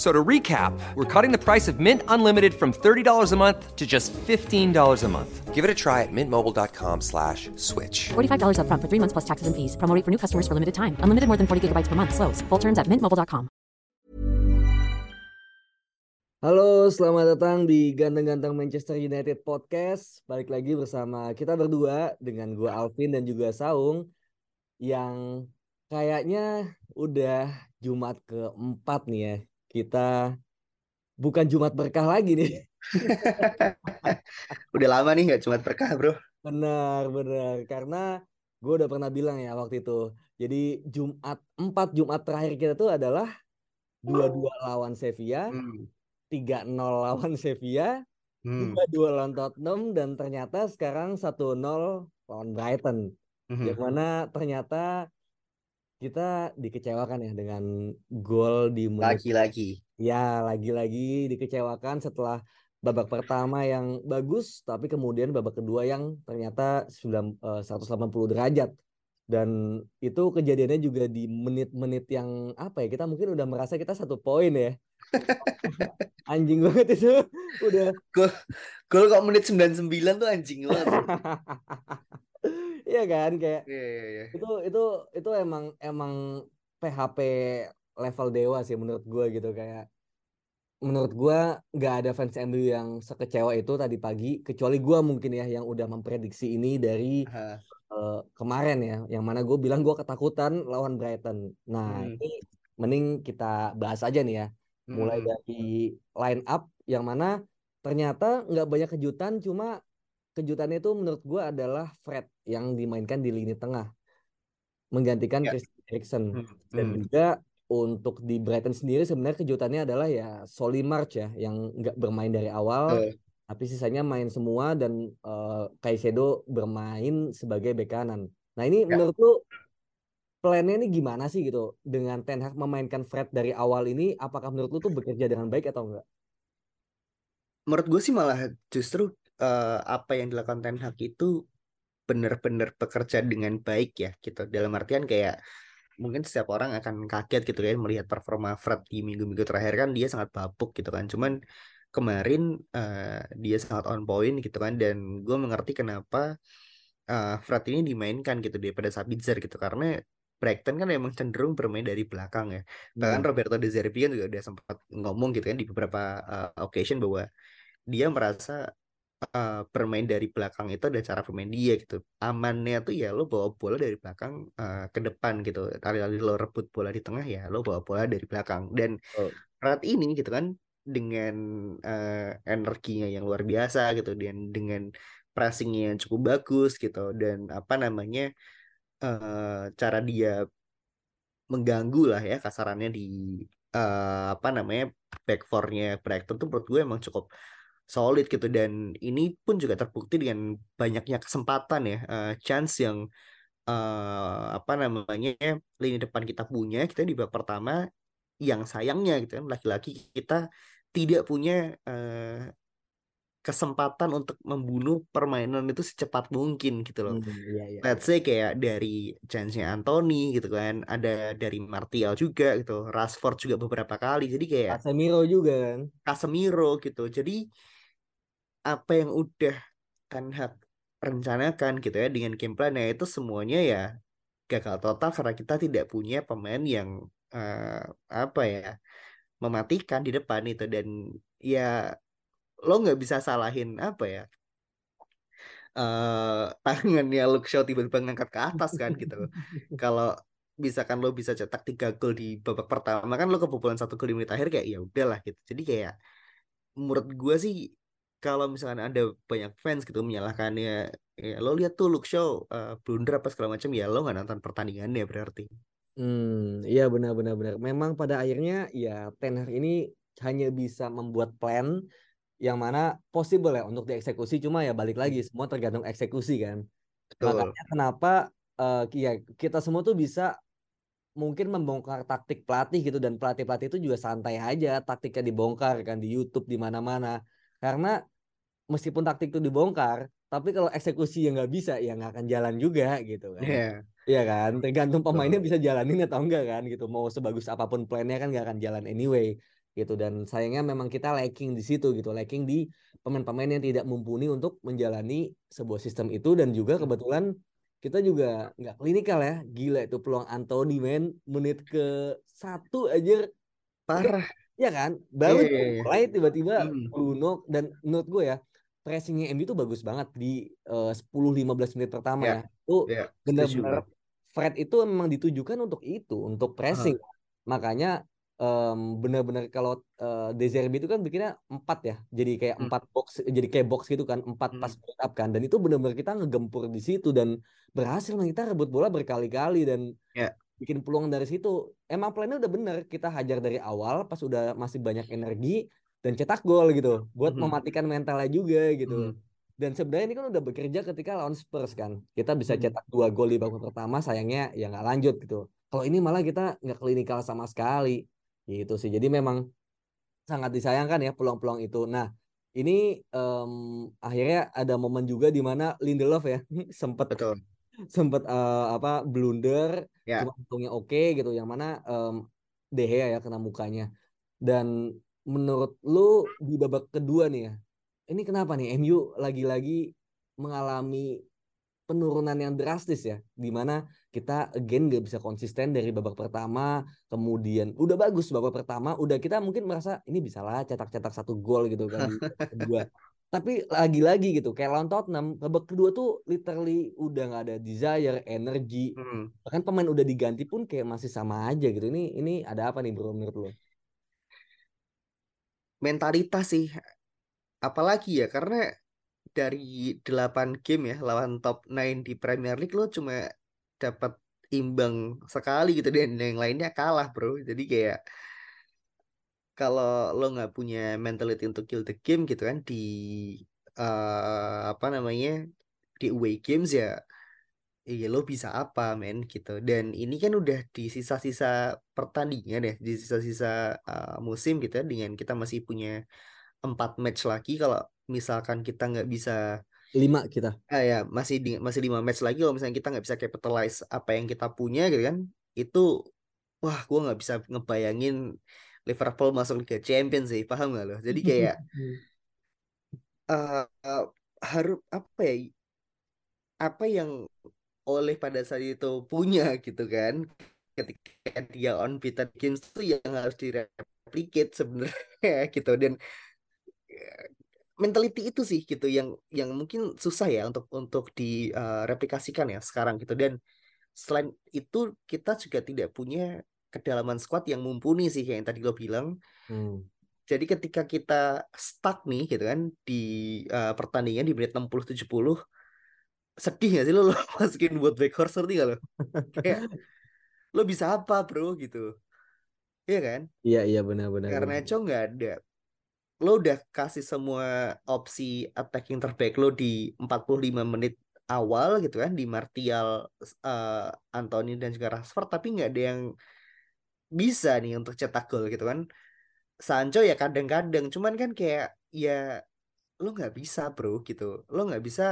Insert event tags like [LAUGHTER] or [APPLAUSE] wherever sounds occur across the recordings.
So to recap, we're cutting the price of Mint Unlimited from $30 a month to just $15 a month. Give it a try at mintmobile.com slash switch. $45 upfront for three months plus taxes and fees. Promo for new customers for limited time. Unlimited more than 40 gigabytes per month. Slows. Full terms at mintmobile.com. Halo, selamat datang di Ganteng-Ganteng Manchester United Podcast. Balik lagi bersama kita berdua dengan gua Alvin dan juga Saung yang kayaknya udah Jumat keempat nih ya. Kita bukan Jumat berkah lagi nih. [LAUGHS] Udah lama nih nggak cuma berkah bro. Benar, benar. Karena gue udah pernah bilang ya waktu itu. Jadi Jumat, empat Jumat terakhir kita tuh adalah dua-dua lawan Sevilla, Hmm. 3-0 lawan Sevilla, Hmm. dua dua lawan Tottenham dan ternyata sekarang 1-0 lawan Brighton. Mhm. Yang mana ternyata kita dikecewakan ya dengan gol di menit Lagi-lagi. ya lagi-lagi dikecewakan setelah babak pertama yang bagus tapi kemudian babak kedua yang ternyata 9, eh, 180 derajat. Dan itu kejadiannya juga di menit-menit yang apa ya kita mungkin udah merasa kita satu poin ya. [LAUGHS] Anjing banget itu udah Gol kok menit 99 tuh anjing banget. [LAUGHS] Iya kan kayak Iya iya iya. itu itu itu emang emang PHP level dewa sih menurut gue gitu kayak menurut gue nggak ada fans MU yang sekecewa itu tadi pagi kecuali gue mungkin ya yang udah memprediksi ini dari Aha. eh, kemarin ya yang mana gue bilang gue ketakutan lawan Brighton nah Hmm. ini mending kita bahas aja nih ya mulai Hmm. dari line up yang mana ternyata nggak banyak kejutan cuma kejutannya itu menurut gue adalah Fred yang dimainkan di lini tengah menggantikan Ya. Christian Eriksen Hmm. dan Hmm. juga untuk di Brighton sendiri sebenarnya kejutannya adalah ya Solly March ya yang nggak bermain dari awal Eh, tapi sisanya main semua dan eh, Caicedo bermain sebagai bek kanan. Nah ini Ya. menurut lu plannya ini gimana sih gitu dengan Ten Hag memainkan Fred dari awal ini apakah menurut lu tuh bekerja dengan baik atau enggak? Menurut gue sih malah justru eh, apa yang dilakukan Ten Hag itu benar-benar bekerja dengan baik ya gitu. Dalam artian kayak mungkin setiap orang akan kaget gitu kan melihat performa Fred di minggu-minggu terakhir kan dia sangat bapuk gitu kan. Cuman kemarin eh, dia sangat on point gitu kan dan gue mengerti kenapa eh, Fred ini dimainkan gitu daripada Sabitzer gitu karena Brighton kan emang cenderung bermain dari belakang ya. Bahkan Hmm. Roberto De Zerbi kan juga udah sempat ngomong gitu kan di beberapa eh, occasion bahwa dia merasa eh, bermain dari belakang itu ada cara bermain dia gitu. Amannya tuh ya lo bawa bola dari belakang eh, ke depan gitu. Kali-kali lo rebut bola di tengah ya lo bawa bola dari belakang. Dan Oh. Fred ini gitu kan dengan eh, energinya yang luar biasa gitu dan dengan pressingnya yang cukup bagus gitu dan apa namanya eh, cara dia mengganggu lah ya kasarannya di eh, apa namanya back four-nya Brighton tuh menurut gue emang cukup solid gitu dan ini pun juga terbukti dengan banyaknya kesempatan ya eh, chance yang eh, apa namanya lini depan kita punya kita di babak pertama yang sayangnya gitu kan laki-laki kita tidak punya eh, kesempatan untuk membunuh permainan itu secepat mungkin gitu loh. Hmm, iya, iya, Let's say kayak dari chance-nya Anthony gitu kan, ada dari Martial juga gitu, Rashford juga beberapa kali. Jadi kayak Casemiro juga kan. Casemiro gitu. Jadi apa yang udah Ten Hag rencanakan gitu ya dengan game plan-nya itu semuanya ya gagal total karena kita tidak punya pemain yang eh, apa ya mematikan di depan itu. Dan ya lo nggak bisa salahin apa ya eh tangannya Luke Shaw tiba-tiba ngangkat ke atas kan gitu. Kalau misalkan lo bisa cetak tiga gol di babak pertama kan lo kebobolan satu gol di menit akhir kayak ya udahlah gitu. Jadi kayak menurut gue sih kalau misalkan ada banyak fans gitu menyalahkannya ya lo lihat tuh Luke Shaw eh, blunder apa segala macam ya lo nggak nonton pertandingannya berarti. Hmm, iya benar benar benar. Memang pada akhirnya ya Ten Hag ini hanya bisa membuat plan yang mana possible ya untuk dieksekusi. Cuma ya balik lagi semua tergantung eksekusi kan. betul. Makanya kenapa eh, ya kita semua tuh bisa mungkin membongkar taktik pelatih gitu. Dan pelatih-pelatih itu juga santai aja taktiknya dibongkar kan di YouTube di mana-mana karena meskipun taktik itu dibongkar tapi kalau eksekusi yang nggak bisa ya nggak akan jalan juga gitu kan. Iya. Iya kan? Tergantung pemainnya bisa jalanin atau enggak kan gitu. Mau sebagus apa pun plannya kan nggak akan jalan anyway gitu. Dan sayangnya memang kita lacking di situ gitu. Lacking di pemain-pemain yang tidak mumpuni untuk menjalani sebuah sistem itu. Dan juga kebetulan kita juga nggak klinikal ya. Gila itu peluang Anthony men. Menit ke satu aja Parah. Ya kan baru Iya, iya, iya. mulai tiba-tiba Hmm. Bruno dan menurut gue ya pressingnya MU itu bagus banget di eh, 10-15 menit pertama Ya, ya itu setuju benar-benar. Fred itu memang ditujukan untuk itu untuk pressing makanya em, benar-benar kalau Zerbi itu kan bikinnya empat ya jadi kayak Hmm. empat box jadi kayak box gitu kan empat Hmm. pas build up kan dan itu benar-benar kita ngegempur di situ dan berhasil man. kita rebut bola berkali-kali dan Ya. Bikin peluang dari situ. Emang plannya udah bener kita hajar dari awal pas udah masih banyak energi dan cetak gol gitu buat Mhm. mematikan mentalnya juga gitu. Hmm. dan sebenarnya ini kan udah bekerja ketika lawan Spurs kan. Kita bisa Hmm. cetak dua gol di babak pertama sayangnya ya nggak lanjut gitu. Kalau ini malah kita nggak klinikal sama sekali gitu sih. Jadi memang sangat disayangkan ya peluang-peluang itu. Nah ini em, akhirnya ada momen juga di mana Lindelof ya [LAUGHS] sempat sempat eh, apa blunder Ya. cuma untungnya oke gitu yang mana em, De Gea ya kena mukanya dan menurut lu di babak kedua nih ya ini kenapa nih MU lagi-lagi mengalami penurunan yang drastis ya di mana kita again gak bisa konsisten dari babak pertama kemudian udah bagus babak pertama udah kita mungkin merasa ini bisa lah cetak-cetak satu gol gitu kan kedua [LAUGHS] tapi lagi-lagi gitu kayak lawan Tottenham babak kedua tuh literally udah nggak ada desire energi. Hmm. bahkan pemain udah diganti pun kayak masih sama aja gitu. Ini ini ada apa nih bro menurut lo? Mentalitas sih. Apalagi ya karena dari 8 game ya lawan top 9 di Premier League lo cuma dapat imbang sekali gitu. Dan yang lainnya kalah bro. Jadi kayak kalau lo nggak punya mentality untuk kill the game gitu kan di eh, apa namanya di away games ya iya lo bisa apa men gitu. Dan ini kan udah di sisa-sisa pertandingan ya di sisa-sisa eh, musim gitu ya dengan kita masih punya empat match lagi kalau misalkan kita nggak bisa lima kita. Ah ya masih di, masih lima match lagi kalau misalnya kita nggak bisa capitalize apa yang kita punya gitu kan itu wah gue nggak bisa ngebayangin Liverpool masuk Liga Champions sih paham gak lo? Jadi kayak eh eh, harus apa ya apa yang oleh pada saat itu punya gitu kan ketika dia on beaten games tuh yang harus direplicate sebenarnya [LAUGHS] gitu. Dan eh, mentality itu sih gitu yang yang mungkin susah ya untuk untuk direplikasikan ya sekarang gitu. Dan selain itu kita juga tidak punya kedalaman squad yang mumpuni sih kayak yang tadi lo bilang Hmm. jadi ketika kita stuck nih gitu kan di eh, pertandingan di menit 60 70 sedih gak sih lo, [LAUGHS] lo masukin buat Weghorst ngerti gak lo? [LAUGHS] Kayak lo bisa apa bro gitu. Iya kan? iya iya benar-benar Karena. Cho nggak ada. Lo udah kasih semua opsi attacking terbaik lo di 45 menit awal gitu kan di Martial, eh, Anthony dan juga Rashford tapi nggak ada yang bisa nih untuk cetak gol gitu kan. Sancho ya kadang-kadang cuman kan kayak ya lo nggak bisa bro gitu. Lo nggak bisa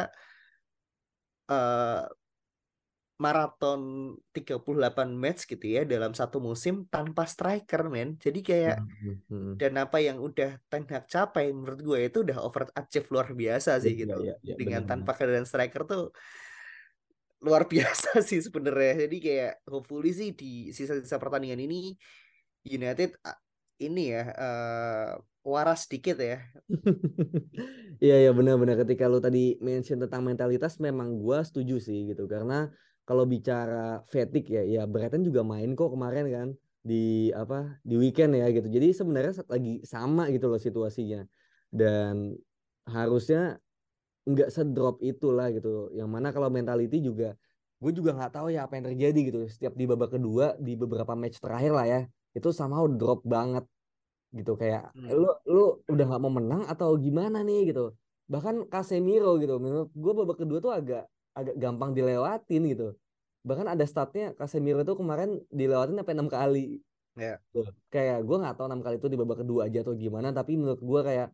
eh maraton 38 match gitu ya dalam satu musim tanpa striker men. Jadi kayak Hmm, dan apa yang udah Ten Hag capai menurut gue itu udah overachieve luar biasa sih Iya, gitu. iya, iya, Dengan benar-benar. tanpa kehadiran striker tuh luar [LAUGHS] biasa sih sebenarnya. Jadi kayak hopefully sih di sisa-sisa pertandingan ini United ini ya eh, waras dikit ya. [LAUGHS] Iya iya benar-benar ketika lu tadi mention tentang mentalitas memang gua setuju sih gitu karena kalau bicara fatigue ya ya Brighton juga main kok kemarin kan di apa di weekend ya gitu. Jadi sebenarnya lagi sama gitu loh situasinya dan harusnya nggak sedrop itulah gitu. Yang mana kalau mentality juga gue juga nggak tahu ya apa yang terjadi gitu. Setiap di babak kedua di beberapa match terakhir lah ya itu somehow drop banget gitu kayak Hmm. lu lu udah nggak mau menang atau gimana nih gitu bahkan Casemiro gitu menurut gue babak kedua tuh agak agak gampang dilewatin gitu bahkan ada statnya Casemiro itu kemarin dilewatin sampai enam kali Ya. Tuh, kayak gue nggak tahu enam kali itu di babak kedua aja atau gimana tapi menurut gue kayak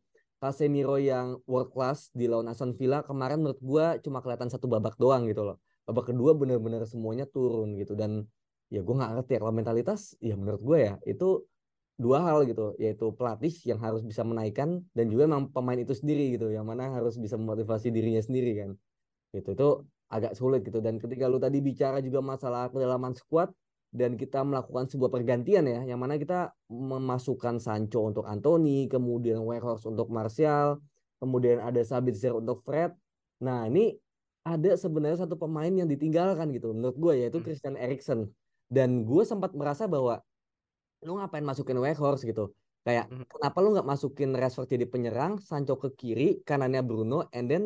Casemiro yang world class di lawan Aston Villa kemarin menurut gue cuma kelihatan satu babak doang gitu loh. Babak kedua bener-bener semuanya turun gitu dan ya gue nggak ngerti ya kalau mentalitas ya menurut gue ya itu dua hal gitu yaitu pelatih yang harus bisa menaikkan dan juga memang pemain itu sendiri gitu yang mana harus bisa memotivasi dirinya sendiri kan. Gitu itu agak sulit gitu. Dan ketika lu tadi bicara juga masalah kedalaman squad dan kita melakukan sebuah pergantian ya yang mana kita memasukkan Sancho untuk Anthony kemudian Weghorst untuk Martial kemudian ada Sabitzer untuk Fred. Nah ini ada sebenarnya satu pemain yang ditinggalkan gitu menurut gue yaitu Hmm. Christian Eriksen. Dan gue sempat merasa bahwa lu ngapain masukin Weghorst? gitu. Kayak Mhm. kenapa lu nggak masukin Rashford jadi penyerang Sancho ke kiri kanannya Bruno and then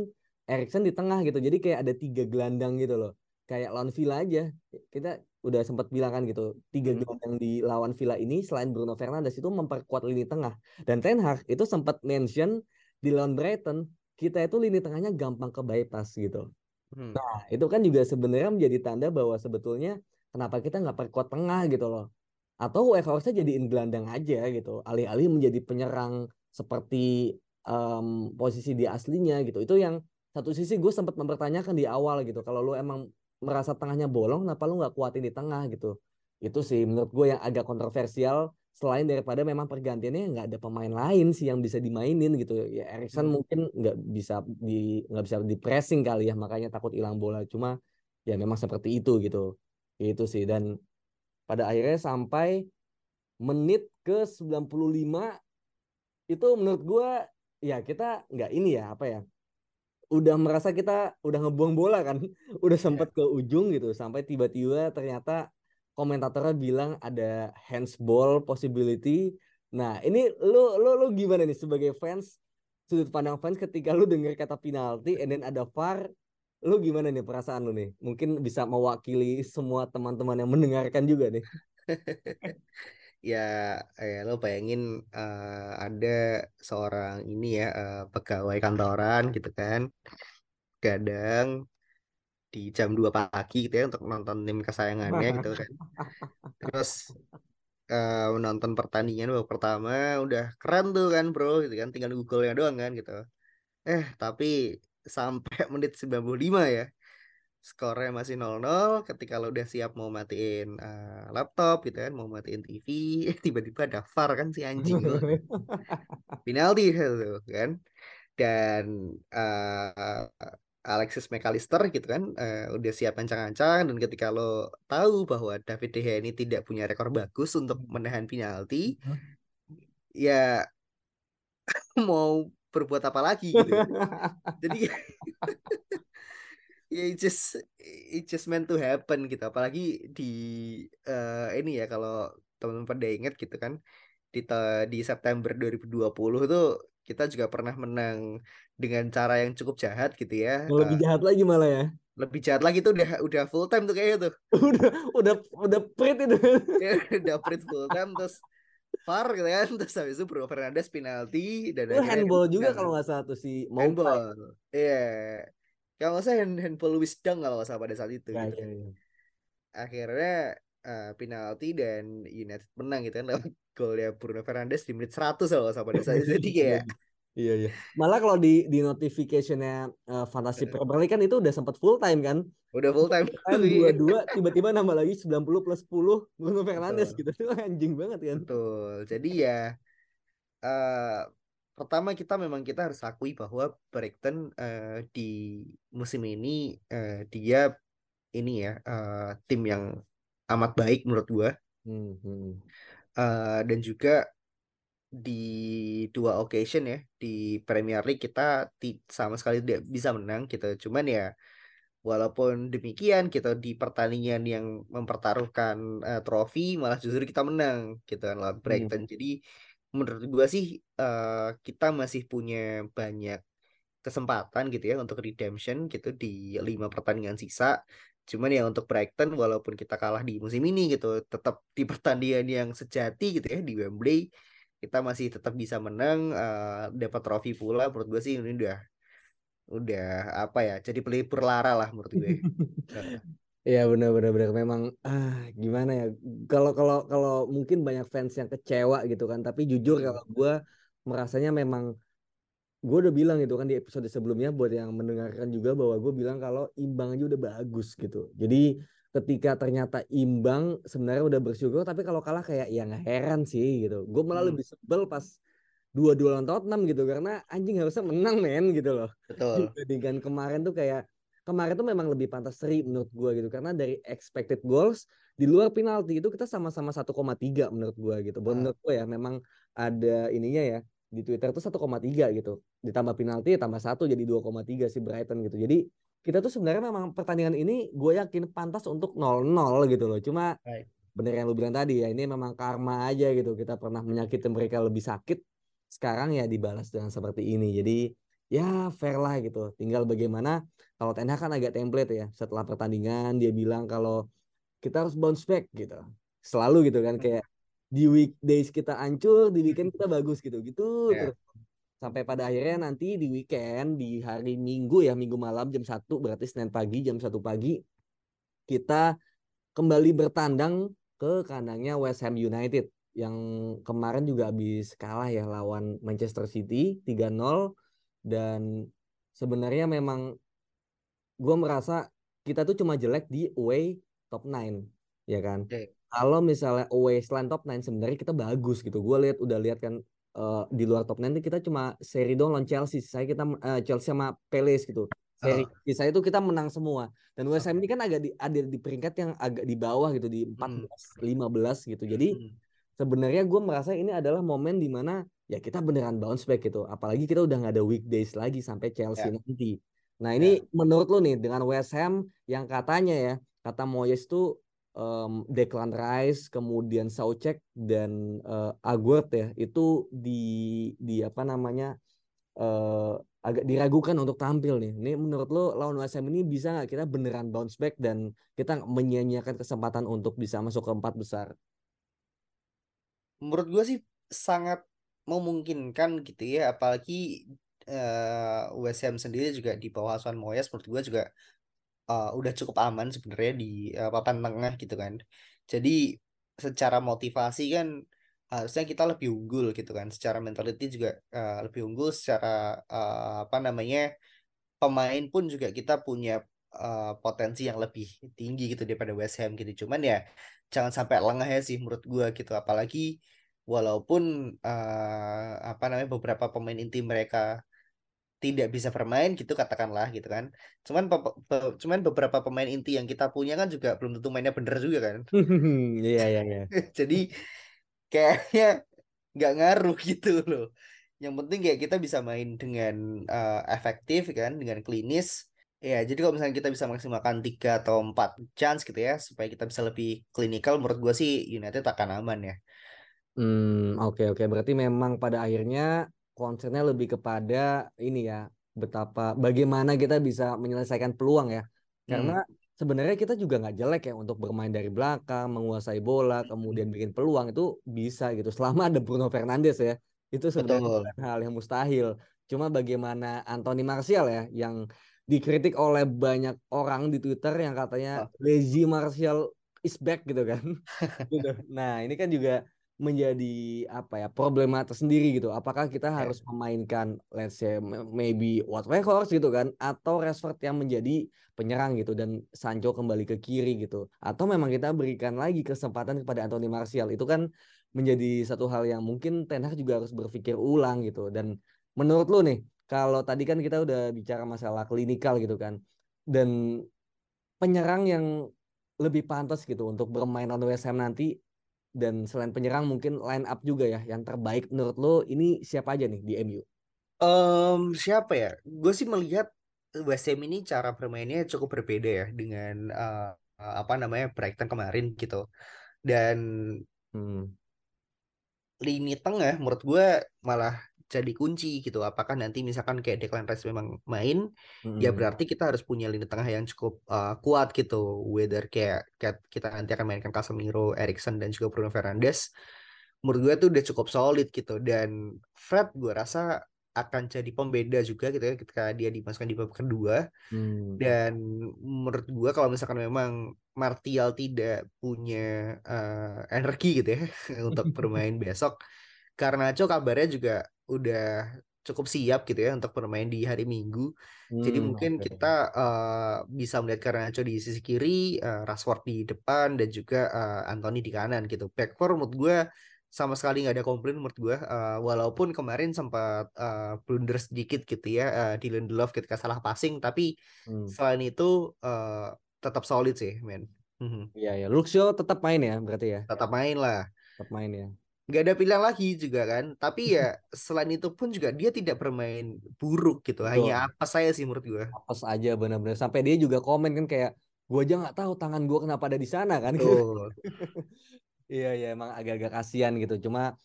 Eriksen di tengah? gitu. Jadi kayak ada tiga gelandang gitu loh kayak lawan Villa aja kita udah sempat bilang kan gitu tiga Mhm. gelandang di lawan Villa ini selain Bruno Fernandes itu memperkuat lini tengah dan Ten Hag itu sempat mention di lawan Brighton kita itu lini tengahnya gampang ke bypass gitu Hmm. Nah, itu kan juga sebenarnya menjadi tanda bahwa sebetulnya kenapa kita nggak perkuat tengah gitu loh. Atau Weghorstnya jadiin gelandang aja gitu. Alih-alih menjadi penyerang seperti em, posisi di aslinya gitu. Itu yang satu sisi gue sempat mempertanyakan di awal gitu. Kalau lu emang merasa tengahnya bolong, kenapa lu nggak kuatin di tengah gitu. Itu sih menurut gue yang agak kontroversial selain daripada memang pergantiannya nggak ada pemain lain sih yang bisa dimainin gitu ya Erikson Hmm. mungkin nggak bisa di nggak bisa di pressing kali ya makanya takut hilang bola cuma ya memang seperti itu gitu itu sih dan pada akhirnya sampai menit ke 95 itu menurut gua ya kita nggak ini ya apa ya udah merasa kita udah ngebuang bola kan [LAUGHS] udah sempet ke ujung gitu sampai tiba-tiba ternyata komentatornya bilang ada handsball possibility. Nah ini lu lu lu gimana nih sebagai fans sudut pandang fans ketika lu dengar kata penalti and then ada VAR lu gimana nih perasaan lu nih? Mungkin bisa mewakili semua teman-teman yang mendengarkan juga nih [LAUGHS] ya eh, lo bayangin eh, ada seorang ini ya eh, pegawai kantoran gitu kan kadang di jam 2 pagi gitu ya untuk nonton tim kesayangannya gitu kan. Terus eh, menonton pertandingan babak pertama udah keren tuh kan bro gitu kan. Tinggal Google-nya doang kan gitu. Eh tapi sampai [LAUGHS] menit 95 ya skornya masih 0-0 ketika lo udah siap mau matiin eh, laptop gitu kan mau matiin TV [LAUGHS] tiba-tiba ada VAR kan si anjing tuh. [LAUGHS] penalti gitu kan dan eh, Alexis McAllister gitu kan eh, udah siap ancang-ancang dan ketika lo tahu bahwa David De Gea ini tidak punya rekor bagus untuk menahan penalti ya [LAUGHS] mau berbuat apa lagi gitu kan. jadi ya it just it just meant to happen gitu. Apalagi di eh, ini ya kalau teman-teman pada ingat gitu kan di di September 2020 tuh kita juga pernah menang dengan cara yang cukup jahat gitu ya. Lebih Eh, jahat lagi malah ya? lebih jahat lagi tuh udah udah full time tuh kayaknya tuh. [LAUGHS] Udah udah udah prit itu. [LAUGHS] Ya, udah print full time terus VAR gitu kan [LAUGHS] terus habis itu Bruno Fernandes penalti dan itu handball juga kalau nggak salah tuh si handball iya kalau nggak salah hand, handball Wisdom kalau nggak salah pada saat itu Ya, gitu ya, ya. akhirnya eh, penalti dan United menang gitu kan lewat golnya Bruno Fernandes di menit 100 kalau nggak salah pada saat itu jadi [LAUGHS] kayak Iya iya. Malah kalau di di notificationnya uh, Fantasy Premier League kan itu udah sempat full time kan. udah full time Kan dua dua tiba-tiba nambah lagi 90 plus 10 Bruno Fernandes gitu. [LAUGHS] Itu anjing banget kan. betul jadi ya eh pertama kita memang kita harus akui bahwa Brighton eh, di musim ini eh, dia ini ya eh, tim yang amat baik menurut gua Hmm, hmm. Eh, dan juga di dua occasion ya di Premier League kita ti- sama sekali tidak bisa menang gitu. Cuman ya walaupun demikian kita di pertandingan yang mempertaruhkan eh, trofi malah justru kita menang gitu kan lawan Brighton. Jadi menurut gua sih eh, kita masih punya banyak kesempatan gitu ya untuk redemption gitu di lima pertandingan sisa. Cuman ya untuk Brighton walaupun kita kalah di musim ini gitu, tetap di pertandingan yang sejati gitu ya di Wembley kita masih tetap bisa menang, eh, dapat trofi pula. Menurut gue sih ini udah udah apa ya? Jadi pelipur lara lah menurut gue. [LAUGHS] Iya benar benar benar memang ah gimana ya kalau kalau kalau mungkin banyak fans yang kecewa gitu kan tapi jujur Hmm. kalau gue merasanya memang gue udah bilang gitu kan di episode sebelumnya buat yang mendengarkan juga bahwa gue bilang kalau imbang aja udah bagus gitu jadi ketika ternyata imbang sebenarnya udah bersyukur tapi kalau kalah kayak ya nggak heran sih gitu gue malah Hmm. lebih sebel pas dua-dua lawan Tottenham gitu karena anjing harusnya menang men gitu loh Betul. [LAUGHS] dibandingkan kemarin tuh kayak kemarin tuh memang lebih pantas seri menurut gua gitu karena dari expected goals di luar penalti itu kita sama-sama 1,3 menurut gua gitu. Bukan Ah. menurut gua ya memang ada ininya ya di Twitter tuh 1,3 gitu. Ditambah penalti tambah satu jadi 2,3 si Brighton gitu. Jadi kita tuh sebenarnya memang pertandingan ini gue yakin pantas untuk 0-0 gitu loh. Cuma Right. bener yang lu bilang tadi ya ini memang karma aja gitu. Kita pernah menyakiti mereka lebih sakit. Sekarang ya dibalas dengan seperti ini. Jadi ya fair lah gitu. Tinggal bagaimana kalau Ten Hag kan agak template ya. Setelah pertandingan dia bilang kalau kita harus bounce back gitu. Selalu gitu kan kayak di weekdays kita hancur, di weekend kita bagus gitu. Gitu Ya. terus. Sampai pada akhirnya nanti di weekend di hari Minggu ya, Minggu malam jam 1 berarti Senin pagi jam 1 pagi kita kembali bertandang ke kandangnya West Ham United yang kemarin juga habis kalah ya lawan Manchester City 3-0 dan sebenarnya memang gue merasa kita tuh cuma jelek di away top 9 ya kan? Oke. kalau misalnya away selain top 9 sebenarnya kita bagus gitu. Gue lihat udah lihat kan eh, di luar top 9 itu kita cuma seri doang lawan Chelsea. Saya kita eh, Chelsea sama Palace gitu. Seri sisa itu kita menang semua. Dan West Ham ini kan agak di, ada di peringkat yang agak di bawah gitu di 14 15 gitu. Jadi Hmm. sebenarnya gue merasa ini adalah momen di mana ya kita beneran bounce back gitu. Apalagi kita udah nggak ada weekdays lagi sampai Chelsea Ya. nanti nah ini menurut lo nih dengan West Ham yang katanya ya kata Moyes tuh em, Declan Rice kemudian Soucek dan eh, Aguerd ya itu di di apa namanya eh, agak diragukan untuk tampil nih. Ini menurut lo lawan West Ham ini bisa nggak kita beneran bounce back dan kita menyia-nyiakan kesempatan untuk bisa masuk ke empat besar? Menurut gue sih sangat memungkinkan gitu ya apalagi eh, West sendiri juga di bawah asuhan Moyes menurut gue juga eh, udah cukup aman sebenarnya di eh, papan tengah gitu kan. Jadi secara motivasi kan harusnya kita lebih unggul gitu kan. Secara mentality juga eh, lebih unggul. Secara eh, apa namanya pemain pun juga kita punya eh, potensi yang lebih tinggi gitu daripada West Ham gitu. Cuman ya jangan sampai lengah ya sih menurut gua gitu. Apalagi walaupun eh, apa namanya beberapa pemain inti mereka tidak bisa bermain gitu katakanlah gitu kan. Cuman pe- pe- cuman beberapa pemain inti yang kita punya kan juga belum tentu mainnya bener juga kan. [LAUGHS] Iya iya iya. [LAUGHS] Jadi kayaknya nggak ngaruh [LAUGHS] gitu loh. Yang penting kayak kita bisa main dengan eh, efektif kan dengan klinis. Ya jadi kalau misalnya kita bisa maksimalkan tiga atau empat chance gitu ya supaya kita bisa lebih klinikal menurut gua sih United akan aman ya. Hmm, oke oke. Berarti memang pada akhirnya concernnya lebih kepada ini ya, betapa bagaimana kita bisa menyelesaikan peluang ya. Karena sebenarnya kita juga nggak jelek ya untuk bermain dari belakang, menguasai bola, kemudian bikin peluang itu bisa gitu. Selama ada Bruno Fernandes ya, itu sebenarnya hal yang mustahil. Cuma bagaimana Anthony Martial ya, yang dikritik oleh banyak orang di Twitter yang katanya lazy Martial is back gitu kan. [LAUGHS] gitu. Nah, ini kan juga menjadi apa ya problema tersendiri gitu. Apakah kita harus memainkan let's say maybe Wout Weghorst gitu kan atau Rashford yang menjadi penyerang gitu dan Sancho kembali ke kiri gitu. Atau memang kita berikan lagi kesempatan kepada Anthony Martial. Itu kan menjadi satu hal yang mungkin Ten Hag juga harus berpikir ulang gitu. Dan menurut lu nih, kalau tadi kan kita udah bicara masalah klinikal gitu kan. Dan penyerang yang lebih pantas gitu untuk bermain lawan West Ham nanti dan selain penyerang mungkin line up juga ya yang terbaik menurut lo ini siapa aja nih di MU? Em, siapa ya? Gue sih melihat West Ham ini cara bermainnya cukup berbeda ya dengan eh, apa namanya Brighton kemarin gitu. Dan Hmm. lini tengah menurut gue malah jadi kunci gitu. Apakah nanti misalkan kayak Declan Rice memang main, ya Hmm. berarti kita harus punya lini tengah yang cukup eh, kuat gitu. Whether kayak, kayak kita nanti akan mainkan Casemiro, Erikson dan juga Bruno Fernandes, menurut gue tuh udah cukup solid gitu. Dan Fred gue rasa akan jadi pembeda juga gitu ya ketika dia dimasukkan di babak kedua Hmm. dan menurut gua kalau misalkan memang Martial tidak punya eh, energi gitu ya [LAUGHS] untuk bermain besok Garnacho kabarnya juga udah cukup siap gitu ya untuk bermain di hari Minggu jadi Hmm, mungkin oke. kita eh, bisa melihat Garnacho di sisi kiri, eh, Rashford di depan, dan juga eh, Anthony di kanan gitu. Back four menurut gue sama sekali nggak ada komplain menurut gue. Eh, walaupun kemarin sempat eh, blunder sedikit gitu ya eh, di Lindelof ketika salah passing, tapi Hmm. selain itu eh, tetap solid sih, men. Mhm. Iya ya, Luxio tetap main ya berarti ya, Tetap main lah. tetap main ya. Nggak ada pilihan lagi juga kan. Tapi ya [LAUGHS] selain itu pun juga dia tidak bermain buruk gitu. Hanya Betul. apa saya sih menurut gue. Apes aja benar-benar sampai dia juga komen kan kayak gua aja nggak tahu tangan gua kenapa ada di sana kan. [LAUGHS] Iya ya emang agak-agak kasihan gitu. Cuma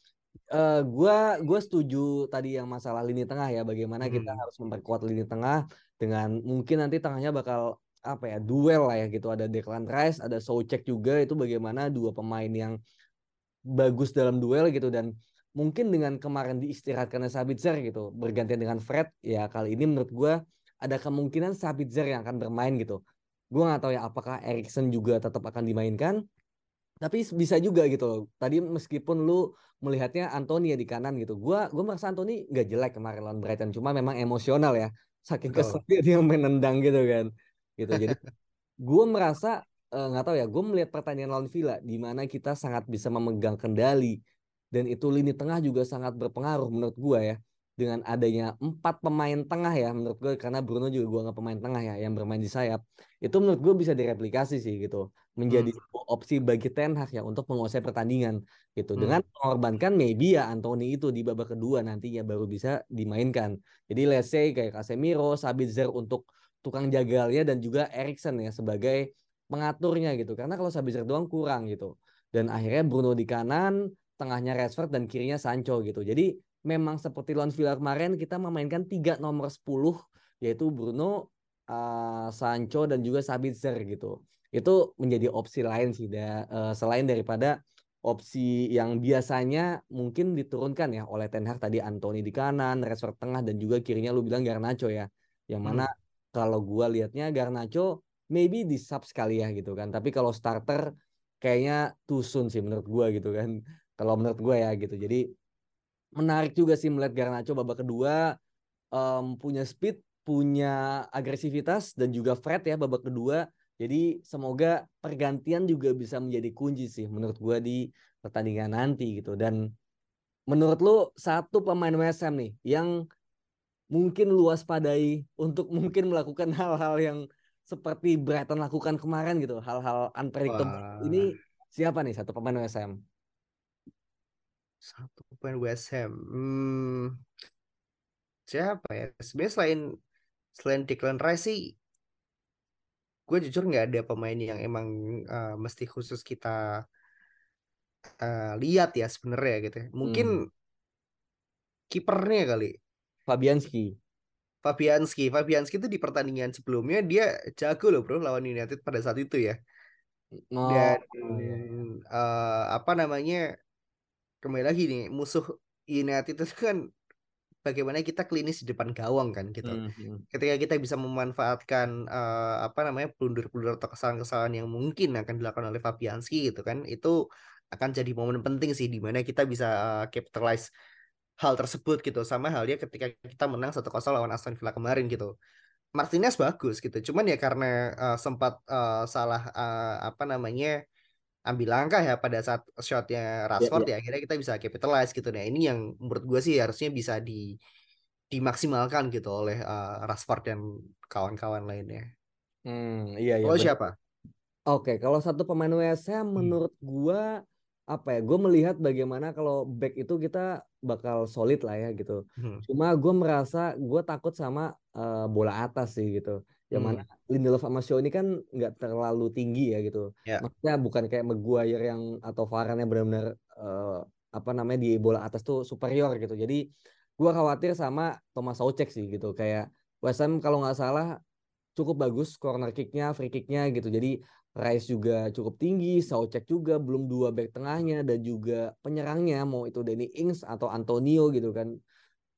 eh gua gua setuju tadi yang masalah lini tengah ya bagaimana kita Hmm. harus memperkuat lini tengah dengan mungkin nanti tengahnya bakal apa ya duel lah ya gitu ada Declan Rice ada Soucek juga itu bagaimana dua pemain yang bagus dalam duel gitu dan mungkin dengan kemarin diistirahatkannya Sabitzer gitu bergantian dengan Fred ya kali ini menurut gua ada kemungkinan Sabitzer yang akan bermain gitu. Gua nggak tahu ya apakah Erikson juga tetap akan dimainkan tapi bisa juga gitu loh. Tadi meskipun lu melihatnya Anthony ya di kanan gitu. Gua gua merasa Anthony nggak jelek kemarin lawan Brighton, cuma memang emosional ya. Saking keselnya dia main nendang gitu kan. Gitu. Jadi [LAUGHS] gua merasa eh, nggak tahu ya, gue melihat pertandingan lawan Villa di mana kita sangat bisa memegang kendali dan itu lini tengah juga sangat berpengaruh menurut gua ya. Dengan adanya empat pemain tengah ya menurut gue karena Bruno juga gua nggak pemain tengah ya yang bermain di sayap itu menurut gue bisa direplikasi sih gitu menjadi Hmm. opsi bagi Ten Hag ya untuk menguasai pertandingan gitu Hmm. dengan mengorbankan maybe ya Anthony itu di babak kedua nantinya baru bisa dimainkan jadi let's say kayak Casemiro, Sabitzer untuk tukang jagalnya dan juga Erikson ya sebagai pengaturnya gitu. Karena kalau Sabitzer doang kurang gitu. Dan akhirnya Bruno di kanan tengahnya Rashford dan kirinya Sancho gitu. Jadi memang seperti lawan Villa kemarin kita memainkan tiga nomor 10 yaitu Bruno, uh, Sancho dan juga Sabitzer gitu. Itu menjadi opsi lain sih da, uh, selain daripada opsi yang biasanya mungkin diturunkan ya oleh Ten Hag. Tadi Anthony di kanan, Rashford tengah dan juga kirinya lu bilang Garnacho ya. Yang mana Hmm. kalau gua lihatnya Garnacho maybe di sub sekali ya gitu kan. Tapi kalau starter kayaknya soon sih menurut gua gitu kan. [LAUGHS] Kalau menurut gua ya gitu. Jadi menarik juga sih melihat Garnacho babak kedua em, punya speed, punya agresivitas dan juga Fred ya babak kedua. Jadi semoga pergantian juga bisa menjadi kunci sih menurut gua di pertandingan nanti gitu. Dan menurut lu satu pemain Ham nih yang mungkin lu waspadai untuk [LAUGHS] mungkin melakukan hal-hal yang seperti Brighton lakukan kemarin gitu, hal-hal unpredictable. Wah. Ini siapa nih satu pemain West Ham? Satu pemain West Ham. Hmm, siapa ya? Sebenarnya selain selain Declan Rice sih, gue jujur nggak ada pemain yang emang uh, mesti khusus kita uh, lihat ya sebenarnya gitu. ya. Mungkin Hmm. kipernya kali. Fabianski. Fabianski, Fabianski itu di pertandingan sebelumnya dia jago loh bro lawan United pada saat itu ya. Oh, Dan iya. eh, apa namanya kembali lagi nih musuh United itu kan bagaimana kita klinis di depan gawang kan gitu. Hmm, hmm. Ketika kita bisa memanfaatkan eh, apa namanya blunder-blunder atau kesalahan-kesalahan yang mungkin akan dilakukan oleh Fabianski gitu kan, itu akan jadi momen penting sih di mana kita bisa eh, capitalize hal tersebut gitu sama halnya ketika kita menang 1-0 lawan Aston Villa kemarin gitu. Martinez bagus gitu. Cuman ya karena eh, sempat eh, salah eh, apa namanya ambil langkah ya pada saat shotnya Rashford ya, akhirnya kita bisa capitalize gitu. Nah ini yang menurut gue sih harusnya bisa di dimaksimalkan gitu oleh eh, Rashford dan kawan-kawan lainnya. Hmm, iya iya. Kalau siapa? Oke, kalau satu pemain West Ham Hmm. menurut gua apa ya? Gue melihat bagaimana kalau back itu kita bakal solid lah ya gitu. Hmm. Cuma gue merasa gue takut sama eh, bola atas sih gitu. Yang mana Hmm. Lindelof sama Shaw ini kan nggak terlalu tinggi ya gitu. Ya. Maksudnya bukan kayak Maguire yang atau Varane yang benar-benar eh, apa namanya di bola atas tuh superior gitu. Jadi gue khawatir sama Thomas Soucek sih gitu. Kayak West Ham kalau nggak salah cukup bagus corner kicknya, free kicknya gitu. Jadi Rice juga cukup tinggi, Soucek juga belum dua back tengahnya dan juga penyerangnya mau itu Danny Ings atau Antonio gitu kan.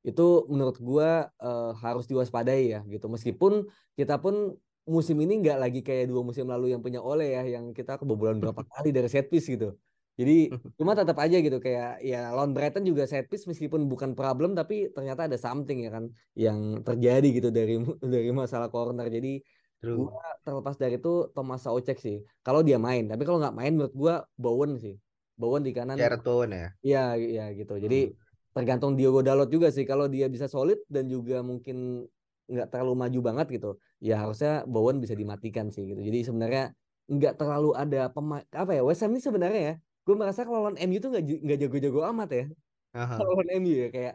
itu menurut gua uh, harus diwaspadai ya gitu. Meskipun kita pun musim ini nggak lagi kayak dua musim lalu yang punya Ole ya, yang kita kebobolan berapa [LAUGHS] kali dari set piece gitu. Jadi cuma tetap aja gitu kayak ya lawan Brighton juga set piece meskipun bukan problem tapi ternyata ada something ya kan yang terjadi gitu dari [LAUGHS] dari masalah corner. Jadi True. gua terlepas dari itu Thomas Saucek sih. Kalau dia main, tapi kalau nggak main menurut gua Bowen sih. Bowen di kanan. Jared Bowen ya. Iya, iya gitu. Jadi hmm tergantung Diogo Dalot juga sih kalau dia bisa solid dan juga mungkin nggak terlalu maju banget gitu ya harusnya Bowen bisa dimatikan sih gitu jadi sebenarnya nggak terlalu ada pemain apa ya West Ham ini sebenarnya ya gue merasa kalau lawan MU tuh nggak nggak jago-jago amat ya kalau [LAUGHS] lawan MU ya kayak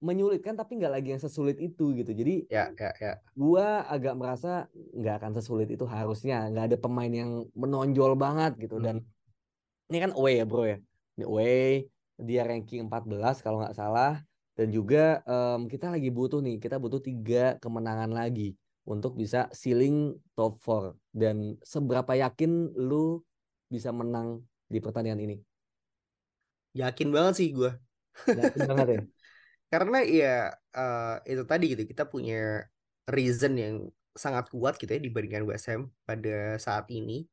menyulitkan tapi nggak lagi yang sesulit itu gitu. Jadi ya ya ya. gue agak merasa nggak akan sesulit itu harusnya nggak ada pemain yang menonjol banget gitu. Hmm. dan ini kan away ya bro ya? Ini away dia ranking 14 kalau nggak salah. Dan juga um, kita lagi butuh nih kita butuh tiga kemenangan lagi untuk bisa ceiling top 4 dan seberapa yakin lu bisa menang di pertandingan ini? Yakin banget sih gue yakin banget ya [LAUGHS] karena ya uh, itu tadi gitu kita punya reason yang sangat kuat gitu ya dibandingkan Ham pada saat ini.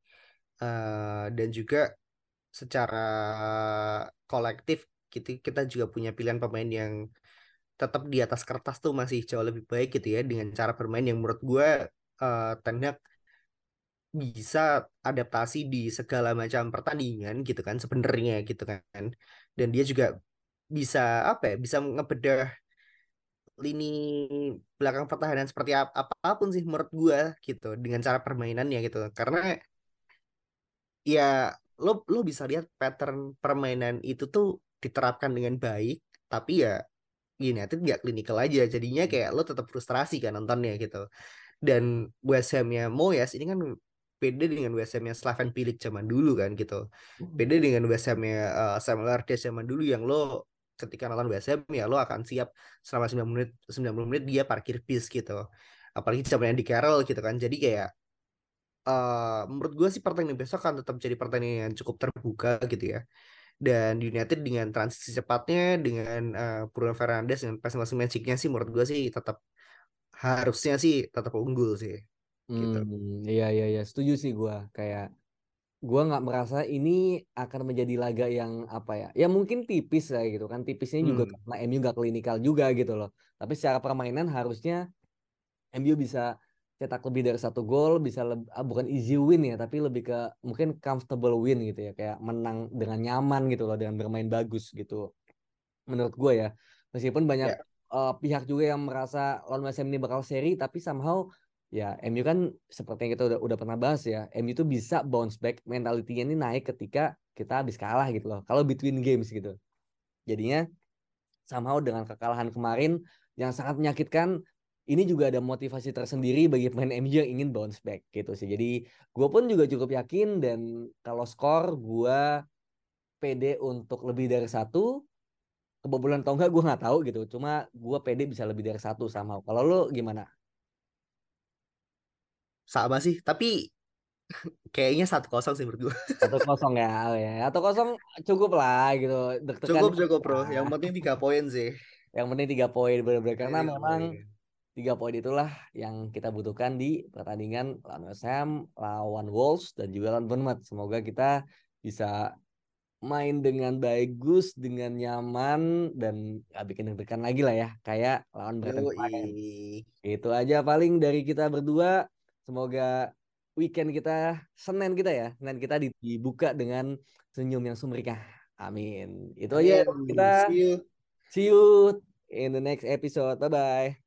Uh, dan juga secara kolektif kita kita juga punya pilihan pemain yang tetap di atas kertas tuh masih jauh lebih baik gitu ya dengan cara bermain yang menurut gue uh, Ten bisa adaptasi di segala macam pertandingan gitu kan sebenarnya gitu kan. Dan dia juga bisa apa ya bisa ngebedah lini belakang pertahanan seperti ap apa pun sih menurut gue gitu dengan cara permainannya gitu. Karena ya lo lo bisa lihat pattern permainan itu tuh diterapkan dengan baik tapi ya United nggak klinikal aja. Jadinya kayak lo tetap frustrasi kan nontonnya gitu. Dan West Ham-nya Moyes ini kan beda dengan West Ham-nya Slaven Bilic zaman dulu kan gitu. Beda hmm. dengan West Ham-nya uh, Samuel Artes zaman dulu yang lo ketika nonton Ham ya lo akan siap selama 90 menit 90 menit dia parkir bis gitu apalagi zamannya di Carroll gitu kan jadi kayak uh, menurut gue sih pertandingan besok akan tetap jadi pertandingan yang cukup terbuka gitu ya. Dan United dengan transisi cepatnya, dengan uh, Bruno Fernandes dengan passing-passing magicnya sih menurut gue sih tetap harusnya sih tetap unggul sih. Gitu. Hmm, iya iya iya setuju sih gue kayak gue nggak merasa ini akan menjadi laga yang apa ya ya mungkin tipis lah gitu kan tipisnya hmm. juga karena MU gak klinikal juga gitu loh tapi secara permainan harusnya MU bisa cetak lebih dari satu gol bisa lebih, ah, bukan easy win ya tapi lebih ke mungkin comfortable win gitu ya kayak menang dengan nyaman gitu loh dengan bermain bagus gitu menurut gue ya meskipun banyak yeah. Ya. uh, pihak juga yang merasa lawan West Ham ini bakal seri tapi somehow ya MU kan seperti yang kita udah udah pernah bahas ya MU tuh bisa bounce back mentalitinya ini naik ketika kita habis kalah gitu loh kalau between games gitu jadinya somehow dengan kekalahan kemarin yang sangat menyakitkan ini juga ada motivasi tersendiri bagi pemain MU yang ingin bounce back gitu sih. Jadi gue pun juga cukup yakin dan kalau skor gue pede untuk lebih dari satu. Kebobolan atau enggak gue nggak tahu gitu. Cuma gue pede bisa lebih dari satu sama. Kalau lo gimana? Sama sih, tapi kayaknya satu kosong sih menurut gue. Satu kosong ya. Satu kosong cukup lah gitu. cukup cukup bro. Yang penting tiga poin sih. Yang penting tiga poin benar-benar karena memang tiga poin itulah yang kita butuhkan di pertandingan lawan West Ham, lawan Wolves dan juga lawan Bournemouth. Semoga kita bisa main dengan bagus, dengan nyaman dan gak bikin deg-degan lagi lah ya, kayak lawan Brighton kemarin. Itu aja paling dari kita berdua. Semoga weekend kita, Senin kita ya, Senin kita dibuka dengan senyum yang sumringah. Amin. Itu aja kita. See you. See you in the next episode. Bye bye.